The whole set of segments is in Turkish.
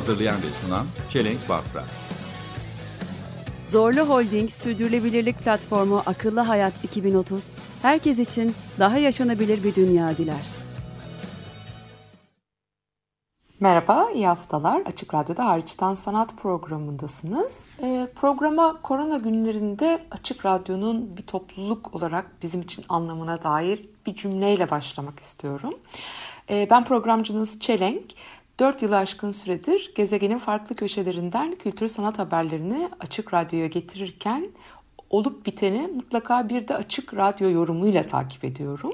Hazırlayan ve sunan Çelenk Bafra. Zorlu Holding Sürdürülebilirlik Platformu Akıllı Hayat 2030, herkes için daha yaşanabilir bir dünya diler. Merhaba, iyi haftalar. Açık Radyo'da Hariçten Sanat programındasınız. Ee, programa korona günlerinde Açık Radyo'nun bir topluluk olarak bizim için anlamına dair bir cümleyle başlamak istiyorum. Ee, ben programcınız Çelenk. 4 yılı aşkın süredir gezegenin farklı köşelerinden kültür sanat haberlerini Açık Radyo'ya getirirken olup biteni mutlaka bir de Açık Radyo yorumuyla takip ediyorum.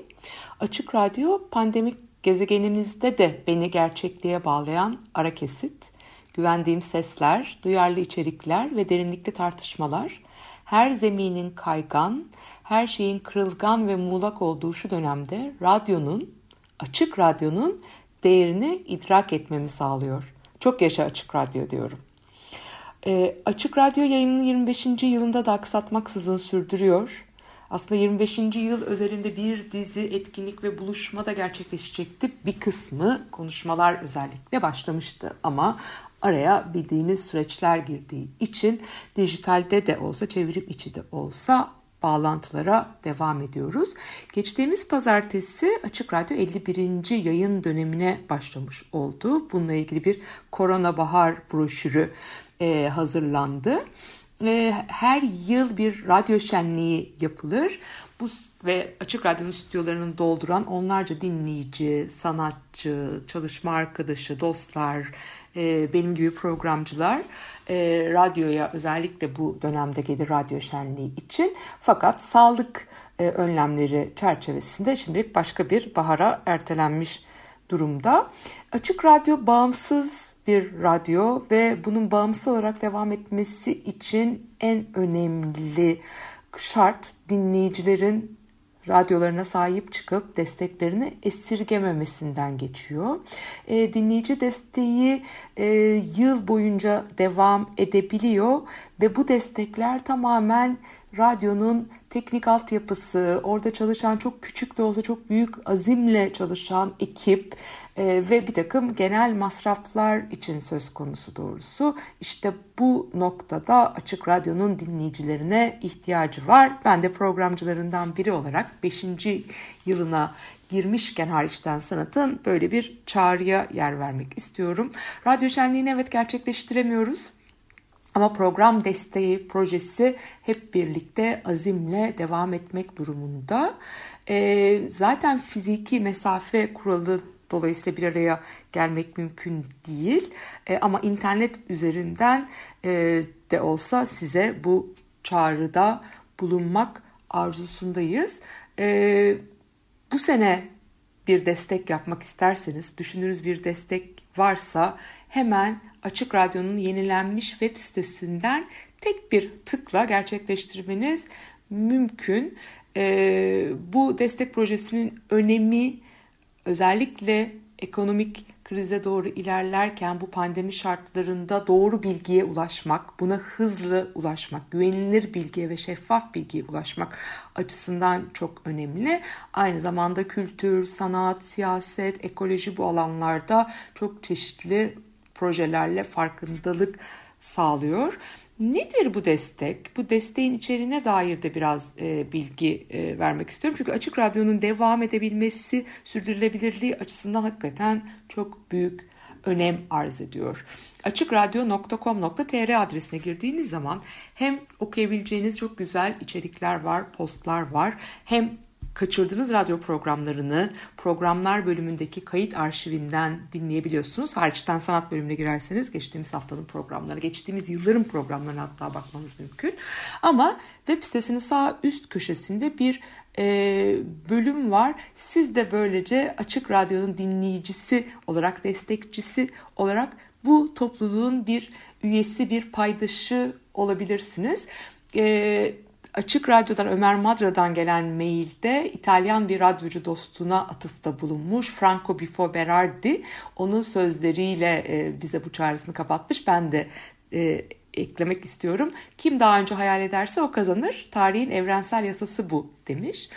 Açık Radyo pandemik gezegenimizde de beni gerçekliğe bağlayan ara kesit, güvendiğim sesler, duyarlı içerikler ve derinlikli tartışmalar, her zeminin kaygan, her şeyin kırılgan ve muğlak olduğu şu dönemde radyonun, açık radyonun değerini idrak etmemi sağlıyor. Çok yaşa açık radyo diyorum. E, Açık Radyo yayının 25. yılında da aksatmaksızın sürdürüyor. Aslında 25. yıl özelinde bir dizi etkinlik ve buluşma da gerçekleşecekti. Bir kısmı konuşmalar özellikle başlamıştı ama araya bildiğiniz süreçler girdiği için dijitalde de olsa çevirim içi de olsa bağlantılara devam ediyoruz. Geçtiğimiz pazartesi Açık Radyo 51. yayın dönemine başlamış oldu. Bununla ilgili bir Korona Bahar broşürü e, hazırlandı. E, her yıl bir radyo şenliği yapılır. Bu ve Açık Radyo'nun stüdyolarını dolduran onlarca dinleyici, sanatçı, çalışma arkadaşı, dostlar, e, benim gibi programcılar e, radyoya özellikle bu dönemde gelir radyo şenliği için. Fakat sağlık e, önlemleri çerçevesinde şimdi başka bir bahara ertelenmiş durumda. Açık Radyo bağımsız bir radyo ve bunun bağımsız olarak devam etmesi için en önemli şart dinleyicilerin radyolarına sahip çıkıp desteklerini esirgememesinden geçiyor. E, dinleyici desteği e, yıl boyunca devam edebiliyor ve bu destekler tamamen radyonun teknik altyapısı, orada çalışan çok küçük de olsa çok büyük azimle çalışan ekip e, ve bir takım genel masraflar için söz konusu doğrusu. İşte bu noktada Açık Radyo'nun dinleyicilerine ihtiyacı var. Ben de programcılarından biri olarak 5. yılına girmişken hariçten sanatın böyle bir çağrıya yer vermek istiyorum. Radyo şenliğini evet gerçekleştiremiyoruz. Ama program desteği projesi hep birlikte azimle devam etmek durumunda. E, zaten fiziki mesafe kuralı dolayısıyla bir araya gelmek mümkün değil. E, ama internet üzerinden e, de olsa size bu çağrıda bulunmak arzusundayız. E, bu sene bir destek yapmak isterseniz, düşündüğünüz bir destek varsa hemen Açık Radyo'nun yenilenmiş web sitesinden tek bir tıkla gerçekleştirmeniz mümkün. Ee, bu destek projesinin önemi özellikle ekonomik krize doğru ilerlerken bu pandemi şartlarında doğru bilgiye ulaşmak, buna hızlı ulaşmak, güvenilir bilgiye ve şeffaf bilgiye ulaşmak açısından çok önemli. Aynı zamanda kültür, sanat, siyaset, ekoloji bu alanlarda çok çeşitli projelerle farkındalık sağlıyor. Nedir bu destek? Bu desteğin içeriğine dair de biraz e, bilgi e, vermek istiyorum. Çünkü Açık Radyo'nun devam edebilmesi, sürdürülebilirliği açısından hakikaten çok büyük önem arz ediyor. Açıkradyo.com.tr adresine girdiğiniz zaman hem okuyabileceğiniz çok güzel içerikler var, postlar var. Hem kaçırdığınız radyo programlarını programlar bölümündeki kayıt arşivinden dinleyebiliyorsunuz. Hariçten sanat bölümüne girerseniz geçtiğimiz haftanın programları, geçtiğimiz yılların programlarına hatta bakmanız mümkün. Ama web sitesinin sağ üst köşesinde bir e, bölüm var. Siz de böylece Açık Radyo'nun dinleyicisi olarak, destekçisi olarak bu topluluğun bir üyesi, bir paydaşı olabilirsiniz. E, Açık Radyo'dan Ömer Madra'dan gelen mailde İtalyan bir radyocu dostuna atıfta bulunmuş. Franco Bifo Berardi onun sözleriyle e, bize bu çağrısını kapatmış. Ben de e, eklemek istiyorum. Kim daha önce hayal ederse o kazanır. Tarihin evrensel yasası bu demiş.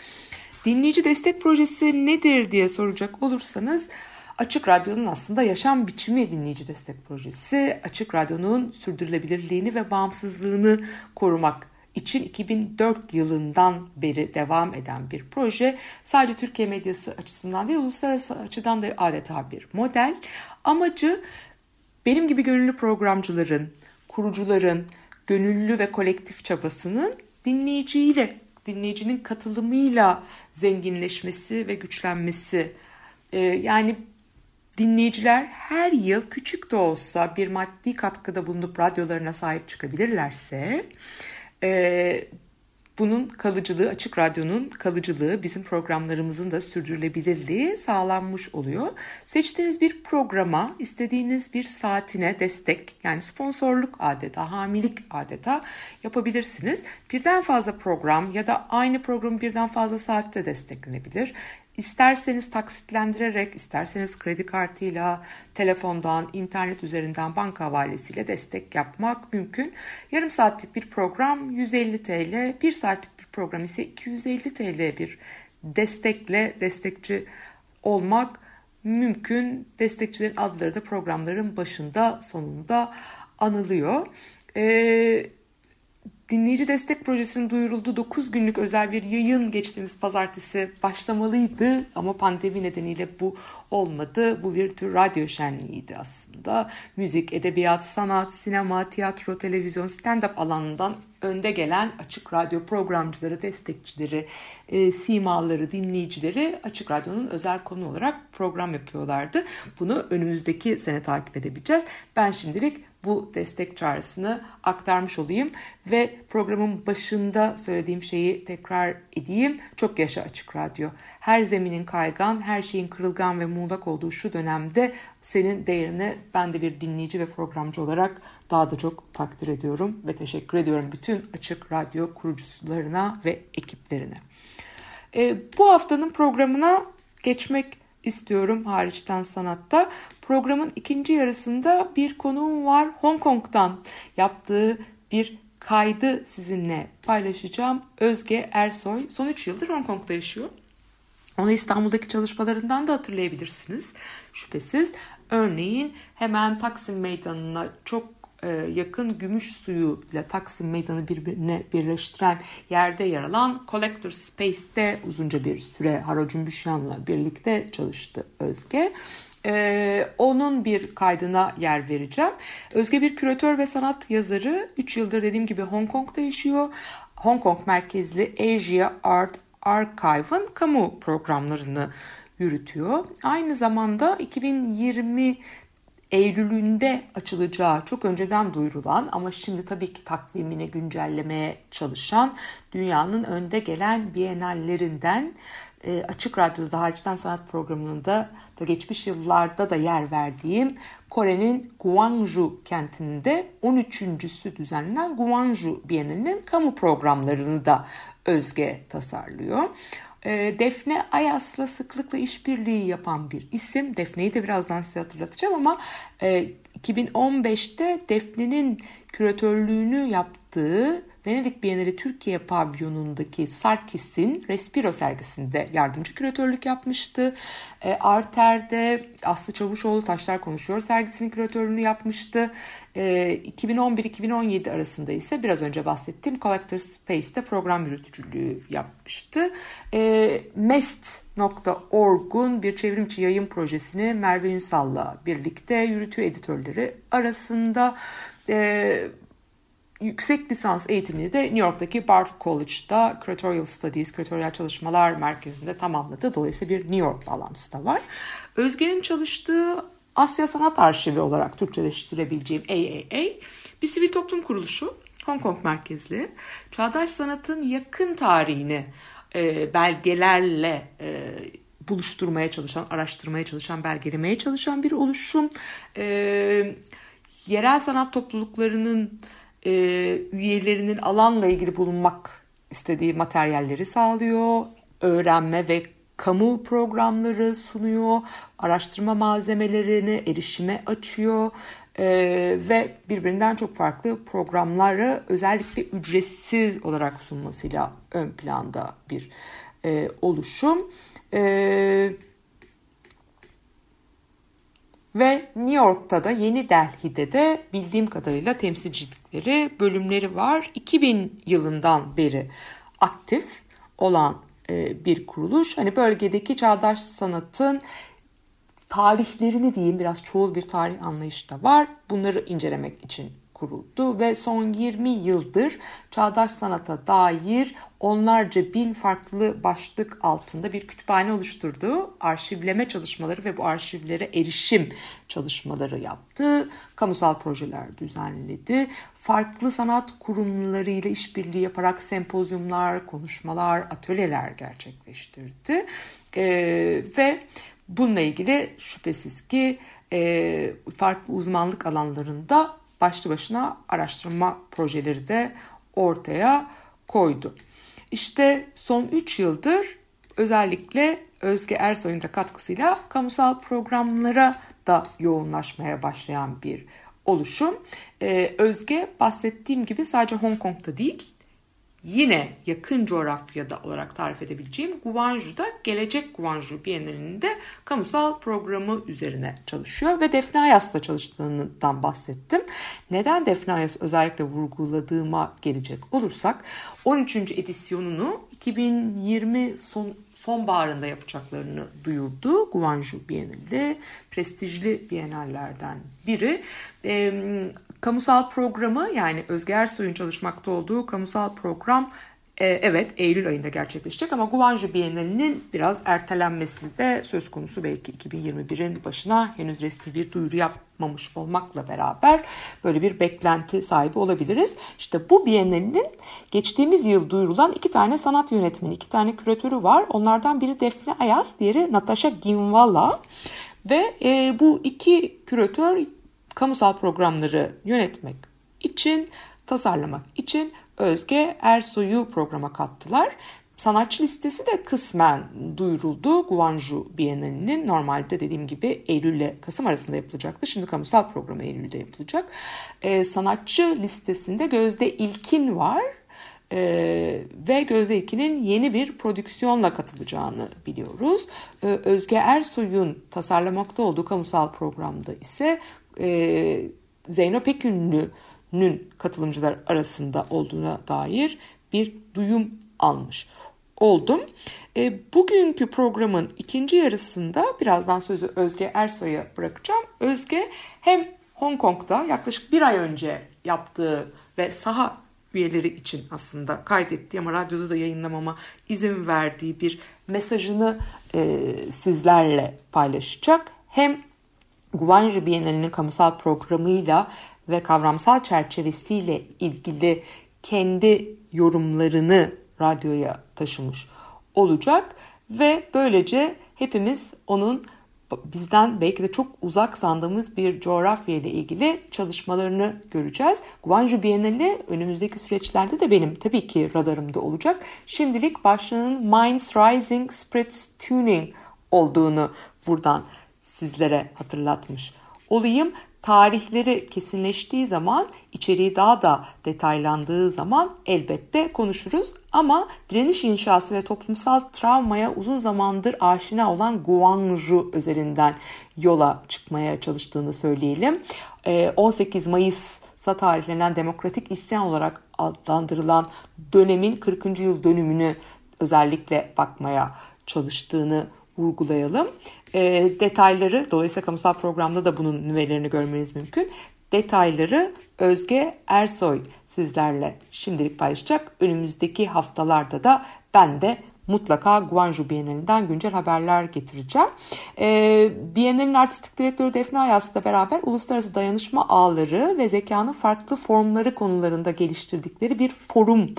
Dinleyici destek projesi nedir diye soracak olursanız Açık Radyo'nun aslında yaşam biçimi dinleyici destek projesi. Açık Radyo'nun sürdürülebilirliğini ve bağımsızlığını korumak için 2004 yılından beri devam eden bir proje. Sadece Türkiye medyası açısından değil uluslararası açıdan da adeta bir model. Amacı benim gibi gönüllü programcıların, kurucuların gönüllü ve kolektif çabasının dinleyiciyle, dinleyicinin katılımıyla zenginleşmesi ve güçlenmesi. Ee, yani dinleyiciler her yıl küçük de olsa bir maddi katkıda bulunup radyolarına sahip çıkabilirlerse e, bunun kalıcılığı, Açık Radyo'nun kalıcılığı, bizim programlarımızın da sürdürülebilirliği sağlanmış oluyor. Seçtiğiniz bir programa, istediğiniz bir saatine destek, yani sponsorluk adeta, hamilik adeta yapabilirsiniz. Birden fazla program ya da aynı programı birden fazla saatte desteklenebilir. İsterseniz taksitlendirerek, isterseniz kredi kartıyla, telefondan, internet üzerinden banka havalesiyle destek yapmak mümkün. Yarım saatlik bir program 150 TL, bir saatlik bir program ise 250 TL bir destekle destekçi olmak mümkün. Destekçilerin adları da programların başında sonunda anılıyor. Ee, Dinleyici Destek Projesi'nin duyurulduğu 9 günlük özel bir yayın geçtiğimiz pazartesi başlamalıydı ama pandemi nedeniyle bu olmadı. Bu bir tür radyo şenliğiydi aslında. Müzik, edebiyat, sanat, sinema, tiyatro, televizyon, stand-up alanından önde gelen açık radyo programcıları, destekçileri, e, simaları, dinleyicileri açık radyonun özel konu olarak program yapıyorlardı. Bunu önümüzdeki sene takip edebileceğiz. Ben şimdilik bu destek çağrısını aktarmış olayım ve programın başında söylediğim şeyi tekrar edeyim. Çok yaşa açık radyo. Her zeminin kaygan, her şeyin kırılgan ve muğlak olduğu şu dönemde senin değerini ben de bir dinleyici ve programcı olarak daha da çok takdir ediyorum ve teşekkür ediyorum bütün açık radyo kurucularına ve ekiplerine. E, bu haftanın programına geçmek istiyorum hariçten sanatta. Programın ikinci yarısında bir konuğum var Hong Kong'dan yaptığı bir kaydı sizinle paylaşacağım. Özge Ersoy son 3 yıldır Hong Kong'da yaşıyor. Onu İstanbul'daki çalışmalarından da hatırlayabilirsiniz şüphesiz. Örneğin hemen Taksim Meydanı'na çok yakın gümüş suyu ile Taksim Meydanı birbirine birleştiren yerde yer alan Collector Space'te uzunca bir süre Haro Cümbüşyan'la birlikte çalıştı Özge. Ee, onun bir kaydına yer vereceğim. Özge bir küratör ve sanat yazarı. 3 yıldır dediğim gibi Hong Kong'da yaşıyor. Hong Kong merkezli Asia Art Archive'ın kamu programlarını yürütüyor. Aynı zamanda 2020 Eylül'ünde açılacağı çok önceden duyurulan ama şimdi tabii ki takvimini güncellemeye çalışan dünyanın önde gelen bienallerinden e, Açık Radyo'da hariçten sanat programında da geçmiş yıllarda da yer verdiğim Kore'nin Gwangju kentinde 13.sü düzenlenen Gwangju Bienalinin kamu programlarını da Özge tasarlıyor. E, Defne Ayas'la sıklıkla işbirliği yapan bir isim. Defne'yi de birazdan size hatırlatacağım ama e, 2015'te Defne'nin küratörlüğünü yaptığı Venedik Bienali Türkiye pavyonundaki Sarkis'in Respiro sergisinde yardımcı küratörlük yapmıştı. E, Arter'de Aslı Çavuşoğlu Taşlar Konuşuyor sergisinin küratörlüğünü yapmıştı. E, 2011-2017 arasında ise biraz önce bahsettiğim Collector Space'te program yürütücülüğü yapmıştı. E, Mest.org'un bir çevrimçi yayın projesini Merve Ünsal'la birlikte yürütüyor editörleri arasında. E, yüksek lisans eğitimini de New York'taki Bard College'da Curatorial Studies, Küratöryal Çalışmalar Merkezi'nde tamamladı. Dolayısıyla bir New York bağlantısı da var. Özge'nin çalıştığı Asya Sanat Arşivi olarak Türkçeleştirebileceğim AAA bir sivil toplum kuruluşu. Hong Kong merkezli. Çağdaş sanatın yakın tarihini e, belgelerle e, buluşturmaya çalışan, araştırmaya çalışan, belgelemeye çalışan bir oluşum. E, yerel sanat topluluklarının e, üyelerinin alanla ilgili bulunmak istediği materyalleri sağlıyor. Öğrenme ve kamu programları sunuyor, araştırma malzemelerine erişime açıyor e, ve birbirinden çok farklı programları özellikle ücretsiz olarak sunmasıyla ön planda bir e, oluşum. E, ve New York'ta da Yeni Delhi'de de bildiğim kadarıyla temsilcilikleri, bölümleri var. 2000 yılından beri aktif olan e, bir kuruluş. Hani bölgedeki çağdaş sanatın tarihlerini diyeyim biraz çoğul bir tarih anlayışı da var. Bunları incelemek için kuruldu ve son 20 yıldır çağdaş sanata dair onlarca bin farklı başlık altında bir kütüphane oluşturdu. Arşivleme çalışmaları ve bu arşivlere erişim çalışmaları yaptı. Kamusal projeler düzenledi. Farklı sanat kurumlarıyla işbirliği yaparak sempozyumlar, konuşmalar, atölyeler gerçekleştirdi. Ee, ve bununla ilgili şüphesiz ki e, farklı uzmanlık alanlarında başlı başına araştırma projeleri de ortaya koydu. İşte son 3 yıldır özellikle Özge Ersoy'un da katkısıyla kamusal programlara da yoğunlaşmaya başlayan bir oluşum. Ee, Özge bahsettiğim gibi sadece Hong Kong'da değil, yine yakın coğrafyada olarak tarif edebileceğim Guangzhou'da Gelecek Guangzhou Bienalinde kamusal programı üzerine çalışıyor ve Defne Ayas'ta çalıştığından bahsettim. Neden Defne Ayas özellikle vurguladığıma gelecek olursak 13. edisyonunu 2020 son sonbaharında yapacaklarını duyurdu. Guangzhou Bienali prestijli bienallerden biri. E, kamusal programı yani Özge Ersoy'un çalışmakta olduğu kamusal program e, evet Eylül ayında gerçekleşecek ama Guangzhou Bienalinin biraz ertelenmesi de söz konusu belki 2021'in başına henüz resmi bir duyuru yapmamış olmakla beraber böyle bir beklenti sahibi olabiliriz. İşte bu Bienalinin geçtiğimiz yıl duyurulan iki tane sanat yönetmeni, iki tane küratörü var. Onlardan biri Defne Ayaz, diğeri Natasha Ginwala ve e, bu iki küratör kamusal programları yönetmek için, tasarlamak için Özge Ersoy'u programa kattılar. Sanatçı listesi de kısmen duyuruldu. Guangzhou Bienalinin normalde dediğim gibi Eylül ile Kasım arasında yapılacaktı. Şimdi kamusal programı Eylül'de yapılacak. Ee, sanatçı listesinde Gözde İlkin var. Ee, ve Gözde İlkin'in yeni bir prodüksiyonla katılacağını biliyoruz. Ee, Özge Ersoy'un tasarlamakta olduğu kamusal programda ise e, Zeyno Pekünlü'nün katılımcılar arasında olduğuna dair bir duyum almış oldum. E, bugünkü programın ikinci yarısında birazdan sözü Özge Ersoy'a bırakacağım. Özge hem Hong Kong'da yaklaşık bir ay önce yaptığı ve saha üyeleri için aslında kaydettiği ama radyoda da yayınlamama izin verdiği bir mesajını e, sizlerle paylaşacak. Hem Guangzhou Bienalinin kamusal programıyla ve kavramsal çerçevesiyle ilgili kendi yorumlarını radyoya taşımış olacak ve böylece hepimiz onun bizden belki de çok uzak sandığımız bir coğrafya ile ilgili çalışmalarını göreceğiz. Guangzhou Bienali önümüzdeki süreçlerde de benim tabii ki radarımda olacak. Şimdilik başlığının Minds Rising Spirits Tuning olduğunu buradan sizlere hatırlatmış olayım. Tarihleri kesinleştiği zaman, içeriği daha da detaylandığı zaman elbette konuşuruz. Ama direniş inşası ve toplumsal travmaya uzun zamandır aşina olan Guangzhou üzerinden yola çıkmaya çalıştığını söyleyelim. 18 Mayıs'a tarihlenen demokratik isyan olarak adlandırılan dönemin 40. yıl dönümünü özellikle bakmaya çalıştığını vurgulayalım. E, detayları dolayısıyla kamusal programda da bunun nüvelerini görmeniz mümkün. Detayları Özge Ersoy sizlerle şimdilik paylaşacak. Önümüzdeki haftalarda da ben de mutlaka Guangzhou Bienalinden güncel haberler getireceğim. Ee, Bienalin artistik direktörü Defne Ayas'la beraber uluslararası dayanışma ağları ve zekanın farklı formları konularında geliştirdikleri bir forum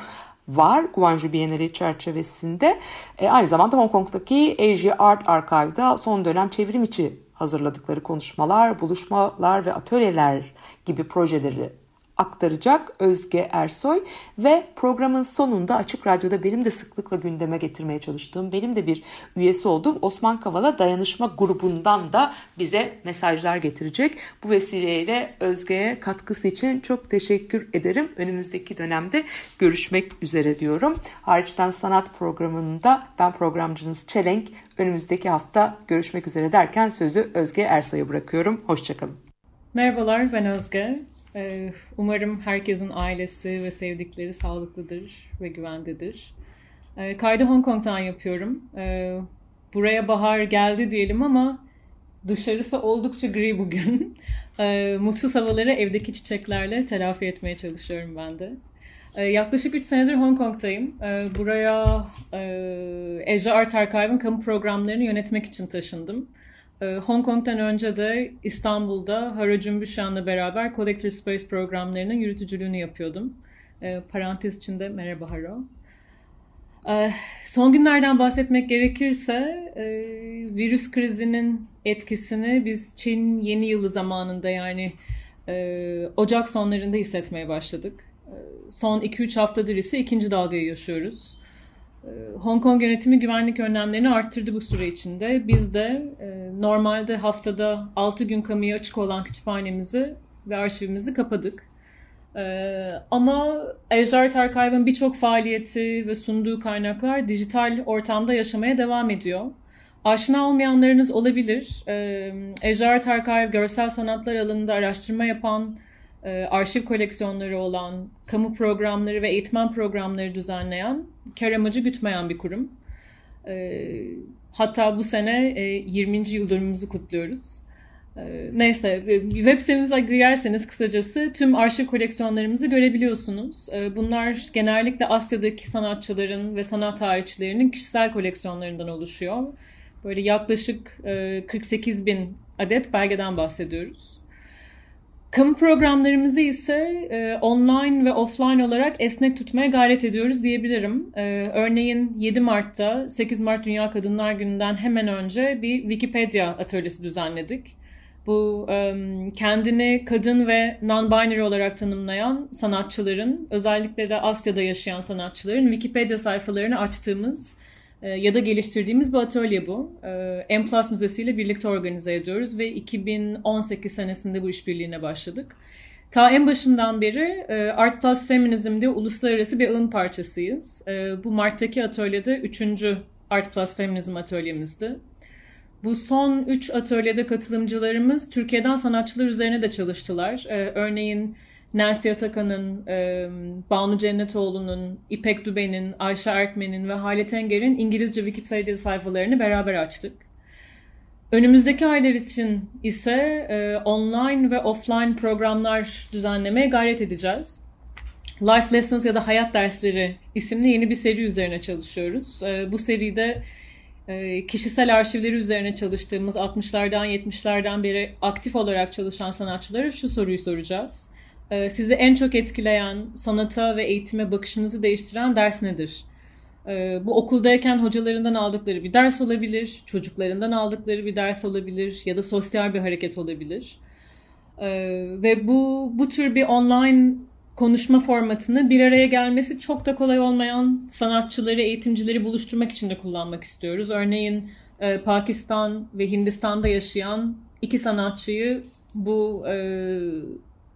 var Guangzhou Bienali çerçevesinde. E, aynı zamanda Hong Kong'daki Asia Art Archive'da son dönem çevrim içi hazırladıkları konuşmalar, buluşmalar ve atölyeler gibi projeleri aktaracak Özge Ersoy ve programın sonunda Açık Radyo'da benim de sıklıkla gündeme getirmeye çalıştığım, benim de bir üyesi olduğum Osman Kavala Dayanışma grubundan da bize mesajlar getirecek. Bu vesileyle Özge'ye katkısı için çok teşekkür ederim. Önümüzdeki dönemde görüşmek üzere diyorum. Hariçten Sanat programında ben programcınız Çelenk. Önümüzdeki hafta görüşmek üzere derken sözü Özge Ersoy'a bırakıyorum. Hoşçakalın. Merhabalar ben Özge. Ee, umarım herkesin ailesi ve sevdikleri sağlıklıdır ve güvendedir. Ee, kaydı Hong Kong'tan yapıyorum. Ee, buraya bahar geldi diyelim ama dışarısı oldukça gri bugün. Mutsuz havaları evdeki çiçeklerle telafi etmeye çalışıyorum ben de. Yaklaşık 3 senedir Hong Kong'tayım. Buraya Asia Art Archive'ın kamu programlarını yönetmek için taşındım. Ee, Hong Kong'dan önce de İstanbul'da Haro Cümbüşan'la beraber Collector Space programlarının yürütücülüğünü yapıyordum. Ee, parantez içinde merhaba Haro. Ee, son günlerden bahsetmek gerekirse e, virüs krizinin etkisini biz Çin yeni yılı zamanında yani e, Ocak sonlarında hissetmeye başladık. Son 2-3 haftadır ise ikinci dalgayı yaşıyoruz. Ee, Hong Kong yönetimi güvenlik önlemlerini arttırdı bu süre içinde. Biz de e, normalde haftada 6 gün kamuya açık olan kütüphanemizi ve arşivimizi kapadık. Ee, ama Ejart Archive'ın birçok faaliyeti ve sunduğu kaynaklar dijital ortamda yaşamaya devam ediyor. Aşina olmayanlarınız olabilir. Ee, Ejart Archive görsel sanatlar alanında araştırma yapan, e, arşiv koleksiyonları olan, kamu programları ve eğitmen programları düzenleyen, kar amacı gütmeyen bir kurum. E, hatta bu sene e, 20. yıl dönümümüzü kutluyoruz. E, neyse, web sitemize girerseniz kısacası tüm arşiv koleksiyonlarımızı görebiliyorsunuz. E, bunlar genellikle Asya'daki sanatçıların ve sanat tarihçilerinin kişisel koleksiyonlarından oluşuyor. Böyle yaklaşık e, 48 bin adet belgeden bahsediyoruz. Kamu programlarımızı ise e, online ve offline olarak esnek tutmaya gayret ediyoruz diyebilirim. E, örneğin 7 Mart'ta 8 Mart Dünya Kadınlar Günü'nden hemen önce bir Wikipedia atölyesi düzenledik. Bu e, kendini kadın ve non-binary olarak tanımlayan sanatçıların, özellikle de Asya'da yaşayan sanatçıların Wikipedia sayfalarını açtığımız ya da geliştirdiğimiz bir atölye bu. E, M Plus Müzesi ile birlikte organize ediyoruz ve 2018 senesinde bu işbirliğine başladık. Ta en başından beri e, Art Plus Feminism diye uluslararası bir ağın parçasıyız. Bu Mart'taki atölyede üçüncü Art Plus Feminism atölyemizdi. Bu son üç atölyede katılımcılarımız Türkiye'den sanatçılar üzerine de çalıştılar. Örneğin Nancy Atakan'ın, e, Banu Cennetoğlu'nun, İpek Düben'in, Ayşe Erkmen'in ve Halit Enger'in İngilizce Wikipedia sayfalarını beraber açtık. Önümüzdeki aylar için ise e, online ve offline programlar düzenlemeye gayret edeceğiz. Life Lessons ya da Hayat Dersleri isimli yeni bir seri üzerine çalışıyoruz. E, bu seride kişisel arşivleri üzerine çalıştığımız 60'lardan 70'lerden beri aktif olarak çalışan sanatçılara şu soruyu soracağız. Ee, sizi en çok etkileyen, sanata ve eğitime bakışınızı değiştiren ders nedir? Ee, bu okuldayken hocalarından aldıkları bir ders olabilir, çocuklarından aldıkları bir ders olabilir ya da sosyal bir hareket olabilir. Ee, ve bu bu tür bir online konuşma formatını bir araya gelmesi çok da kolay olmayan sanatçıları, eğitimcileri buluşturmak için de kullanmak istiyoruz. Örneğin e, Pakistan ve Hindistan'da yaşayan iki sanatçıyı bu e,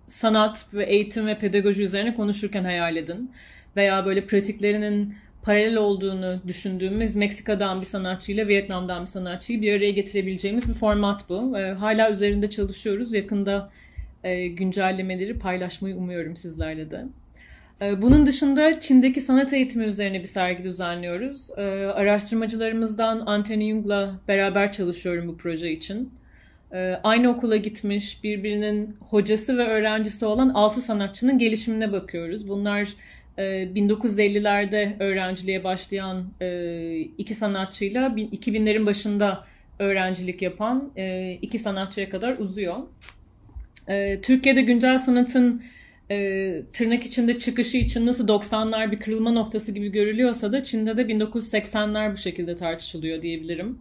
sanat ve eğitim ve pedagoji üzerine konuşurken hayal edin. Veya böyle pratiklerinin paralel olduğunu düşündüğümüz Meksika'dan bir sanatçıyla Vietnam'dan bir sanatçıyı bir araya getirebileceğimiz bir format bu. E, hala üzerinde çalışıyoruz. Yakında e, güncellemeleri paylaşmayı umuyorum sizlerle de. E, bunun dışında Çin'deki sanat eğitimi üzerine bir sergi düzenliyoruz. E, araştırmacılarımızdan Anthony Jung'la beraber çalışıyorum bu proje için. Ee, aynı okula gitmiş, birbirinin hocası ve öğrencisi olan altı sanatçının gelişimine bakıyoruz. Bunlar 1950'lerde e, öğrenciliğe başlayan e, iki sanatçıyla 2000'lerin başında öğrencilik yapan e, iki sanatçıya kadar uzuyor. Türkiye'de güncel sanatın tırnak içinde çıkışı için nasıl 90'lar bir kırılma noktası gibi görülüyorsa da Çin'de de 1980'ler bu şekilde tartışılıyor diyebilirim.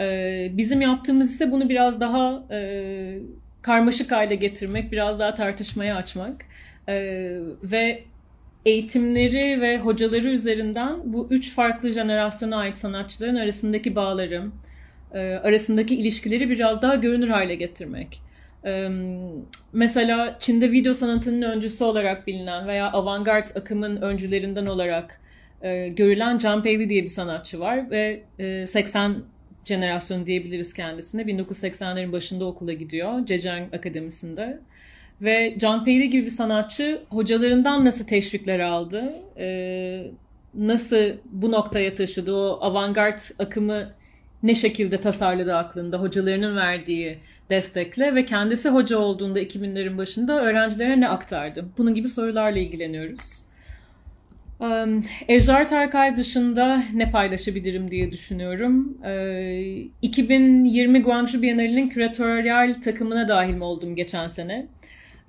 E, bizim yaptığımız ise bunu biraz daha e, karmaşık hale getirmek, biraz daha tartışmaya açmak e, ve eğitimleri ve hocaları üzerinden bu üç farklı jenerasyona ait sanatçıların arasındaki bağları, e, arasındaki ilişkileri biraz daha görünür hale getirmek. E, mesela Çin'de video sanatının öncüsü olarak bilinen veya avantgard akımın öncülerinden olarak e, görülen John Paley diye bir sanatçı var ve e, 80 jenerasyonu diyebiliriz kendisine. 1980'lerin başında okula gidiyor Zhejiang Akademisi'nde. Ve John Paley gibi bir sanatçı hocalarından nasıl teşvikler aldı, e, nasıl bu noktaya taşıdı, o avantgard akımı ne şekilde tasarladı aklında, hocalarının verdiği destekle ve kendisi hoca olduğunda 2000'lerin başında öğrencilere ne aktardı? Bunun gibi sorularla ilgileniyoruz. Um, Ejder Tarkay dışında ne paylaşabilirim diye düşünüyorum. Uh, 2020 Guangzhou Bienali'nin küratöryal takımına dahil oldum geçen sene?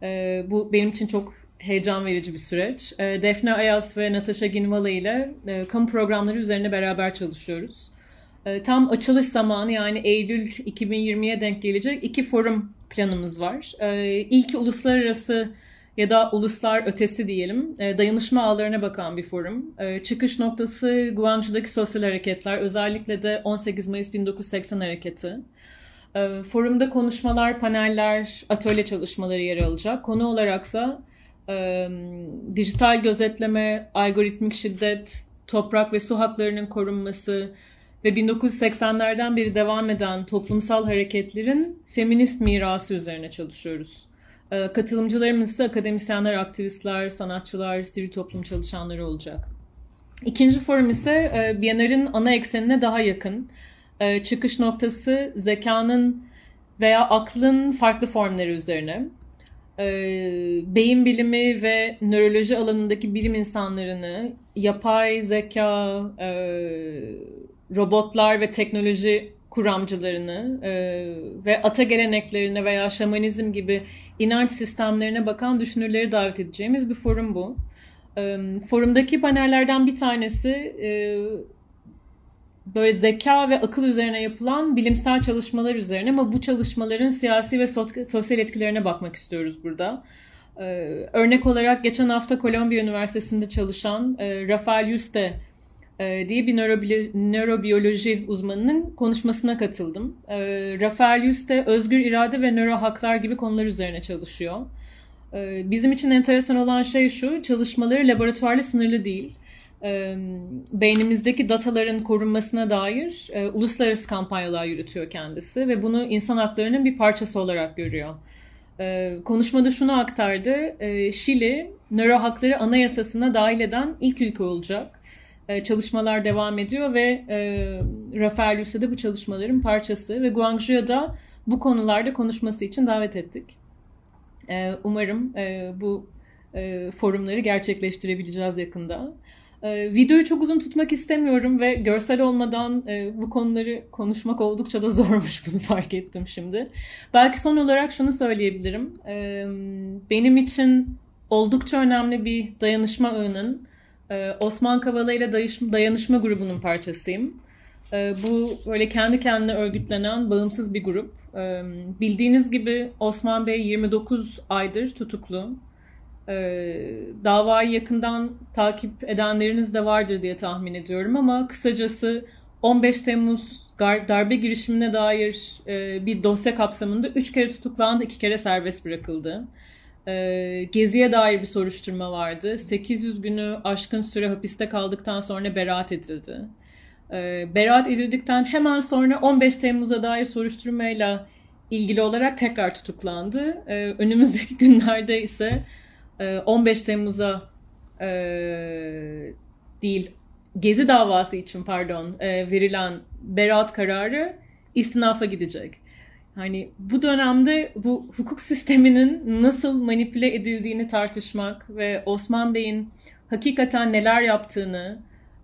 Uh, bu benim için çok heyecan verici bir süreç. Uh, Defne Ayas ve Natasha Ginvala ile uh, kamu programları üzerine beraber çalışıyoruz. Uh, tam açılış zamanı yani Eylül 2020'ye denk gelecek iki forum planımız var. Uh, ilki uluslararası ya da uluslar ötesi diyelim dayanışma ağlarına bakan bir forum. Çıkış noktası Guangzhou'daki sosyal hareketler, özellikle de 18 Mayıs 1980 hareketi. Forumda konuşmalar, paneller, atölye çalışmaları yer alacak. Konu olaraksa dijital gözetleme, algoritmik şiddet, toprak ve su haklarının korunması ve 1980'lerden beri devam eden toplumsal hareketlerin feminist mirası üzerine çalışıyoruz. Katılımcılarımız ise akademisyenler, aktivistler, sanatçılar, sivil toplum çalışanları olacak. İkinci forum ise Biennale'in ana eksenine daha yakın. Çıkış noktası zekanın veya aklın farklı formları üzerine. Beyin bilimi ve nöroloji alanındaki bilim insanlarını yapay zeka, robotlar ve teknoloji kuramcılarını e, ve ata geleneklerine veya şamanizm gibi inanç sistemlerine bakan düşünürleri davet edeceğimiz bir forum bu. E, forumdaki panellerden bir tanesi e, böyle zeka ve akıl üzerine yapılan bilimsel çalışmalar üzerine ama bu çalışmaların siyasi ve sosyal etkilerine bakmak istiyoruz burada. E, örnek olarak geçen hafta Kolombiya Üniversitesi'nde çalışan e, Rafael Yuste diye bir nörobiyoloji uzmanının konuşmasına katıldım. Rafael Yuste özgür irade ve nöro haklar gibi konular üzerine çalışıyor. Bizim için enteresan olan şey şu, çalışmaları laboratuvarla sınırlı değil. Beynimizdeki dataların korunmasına dair uluslararası kampanyalar yürütüyor kendisi ve bunu insan haklarının bir parçası olarak görüyor. Konuşmada şunu aktardı, Şili nöro hakları anayasasına dahil eden ilk ülke olacak çalışmalar devam ediyor ve e, Rafael Yusse de bu çalışmaların parçası ve Guangzhou'ya da bu konularda konuşması için davet ettik. E, umarım e, bu e, forumları gerçekleştirebileceğiz yakında. E, videoyu çok uzun tutmak istemiyorum ve görsel olmadan e, bu konuları konuşmak oldukça da zormuş bunu fark ettim şimdi. Belki son olarak şunu söyleyebilirim. E, benim için oldukça önemli bir dayanışma ağının ee, Osman Kavala ile Dayanışma grubunun parçasıyım. Ee, bu böyle kendi kendine örgütlenen bağımsız bir grup. Ee, bildiğiniz gibi Osman Bey 29 aydır tutuklu. Davayı yakından takip edenleriniz de vardır diye tahmin ediyorum ama kısacası 15 Temmuz darbe girişimine dair e, bir dosya kapsamında 3 kere tutuklandı, 2 kere serbest bırakıldı. Ee, Gezi'ye dair bir soruşturma vardı. 800 günü aşkın süre hapiste kaldıktan sonra beraat edildi. Ee, beraat edildikten hemen sonra 15 Temmuz'a dair soruşturmayla ilgili olarak tekrar tutuklandı. Ee, önümüzdeki günlerde ise 15 e, Temmuz'a e, değil Gezi davası için pardon e, verilen beraat kararı istinafa gidecek. Hani bu dönemde bu hukuk sisteminin nasıl manipüle edildiğini tartışmak ve Osman Bey'in hakikaten neler yaptığını,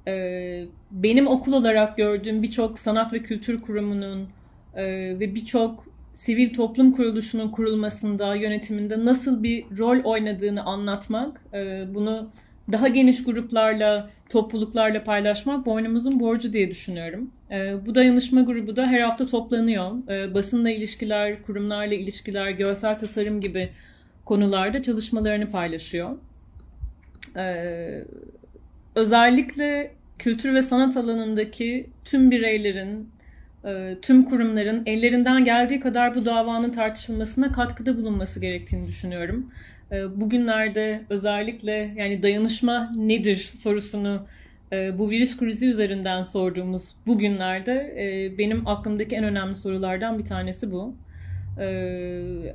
e, benim okul olarak gördüğüm birçok sanat ve kültür kurumunun e, ve birçok sivil toplum kuruluşunun kurulmasında, yönetiminde nasıl bir rol oynadığını anlatmak, e, bunu daha geniş gruplarla, topluluklarla paylaşmak boynumuzun borcu diye düşünüyorum. E, bu dayanışma grubu da her hafta toplanıyor. E, basınla ilişkiler, kurumlarla ilişkiler, görsel tasarım gibi konularda çalışmalarını paylaşıyor. E, özellikle kültür ve sanat alanındaki tüm bireylerin, e, tüm kurumların ellerinden geldiği kadar bu davanın tartışılmasına katkıda bulunması gerektiğini düşünüyorum. E, bugünlerde özellikle yani dayanışma nedir sorusunu e, bu virüs krizi üzerinden sorduğumuz bugünlerde benim aklımdaki en önemli sorulardan bir tanesi bu.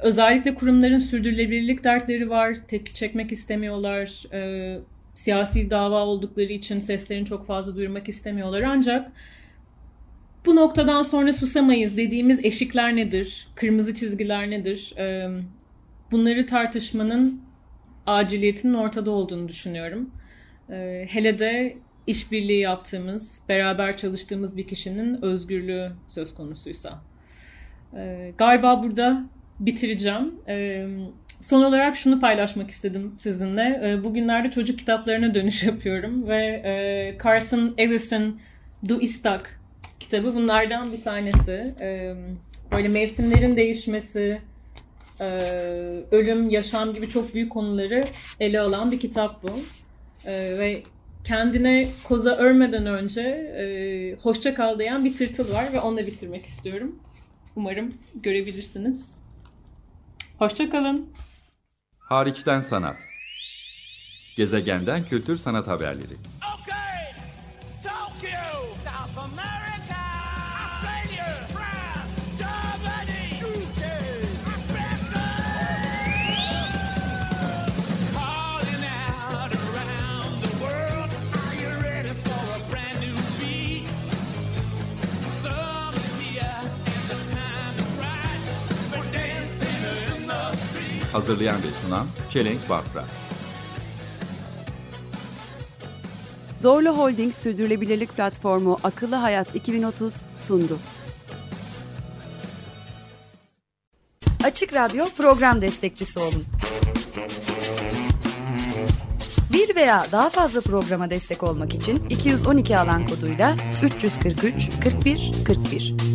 Özellikle kurumların sürdürülebilirlik dertleri var, tepki çekmek istemiyorlar, siyasi dava oldukları için seslerini çok fazla duyurmak istemiyorlar ancak bu noktadan sonra susamayız dediğimiz eşikler nedir? Kırmızı çizgiler nedir? Bunları tartışmanın aciliyetinin ortada olduğunu düşünüyorum. Hele de işbirliği yaptığımız, beraber çalıştığımız bir kişinin özgürlüğü söz konusuysa. Galiba burada bitireceğim. Son olarak şunu paylaşmak istedim sizinle. Bugünlerde çocuk kitaplarına dönüş yapıyorum ve Carson Ellis'in Du Istak kitabı bunlardan bir tanesi. Ee, böyle mevsimlerin değişmesi, e, ölüm, yaşam gibi çok büyük konuları ele alan bir kitap bu. Ee, ve kendine koza örmeden önce e, hoşça kal diyen bir tırtıl var ve onunla bitirmek istiyorum. Umarım görebilirsiniz. Hoşça kalın. Hariçten sanat. Gezegenden kültür sanat haberleri. Okay, Tokyo, South America, Hazırlayan ve sunan Çelenk Bafra. Zorlu Holding Sürdürülebilirlik Platformu Akıllı Hayat 2030 sundu. Açık Radyo program destekçisi olun. Bir veya daha fazla programa destek olmak için 212 alan koduyla 343 41 41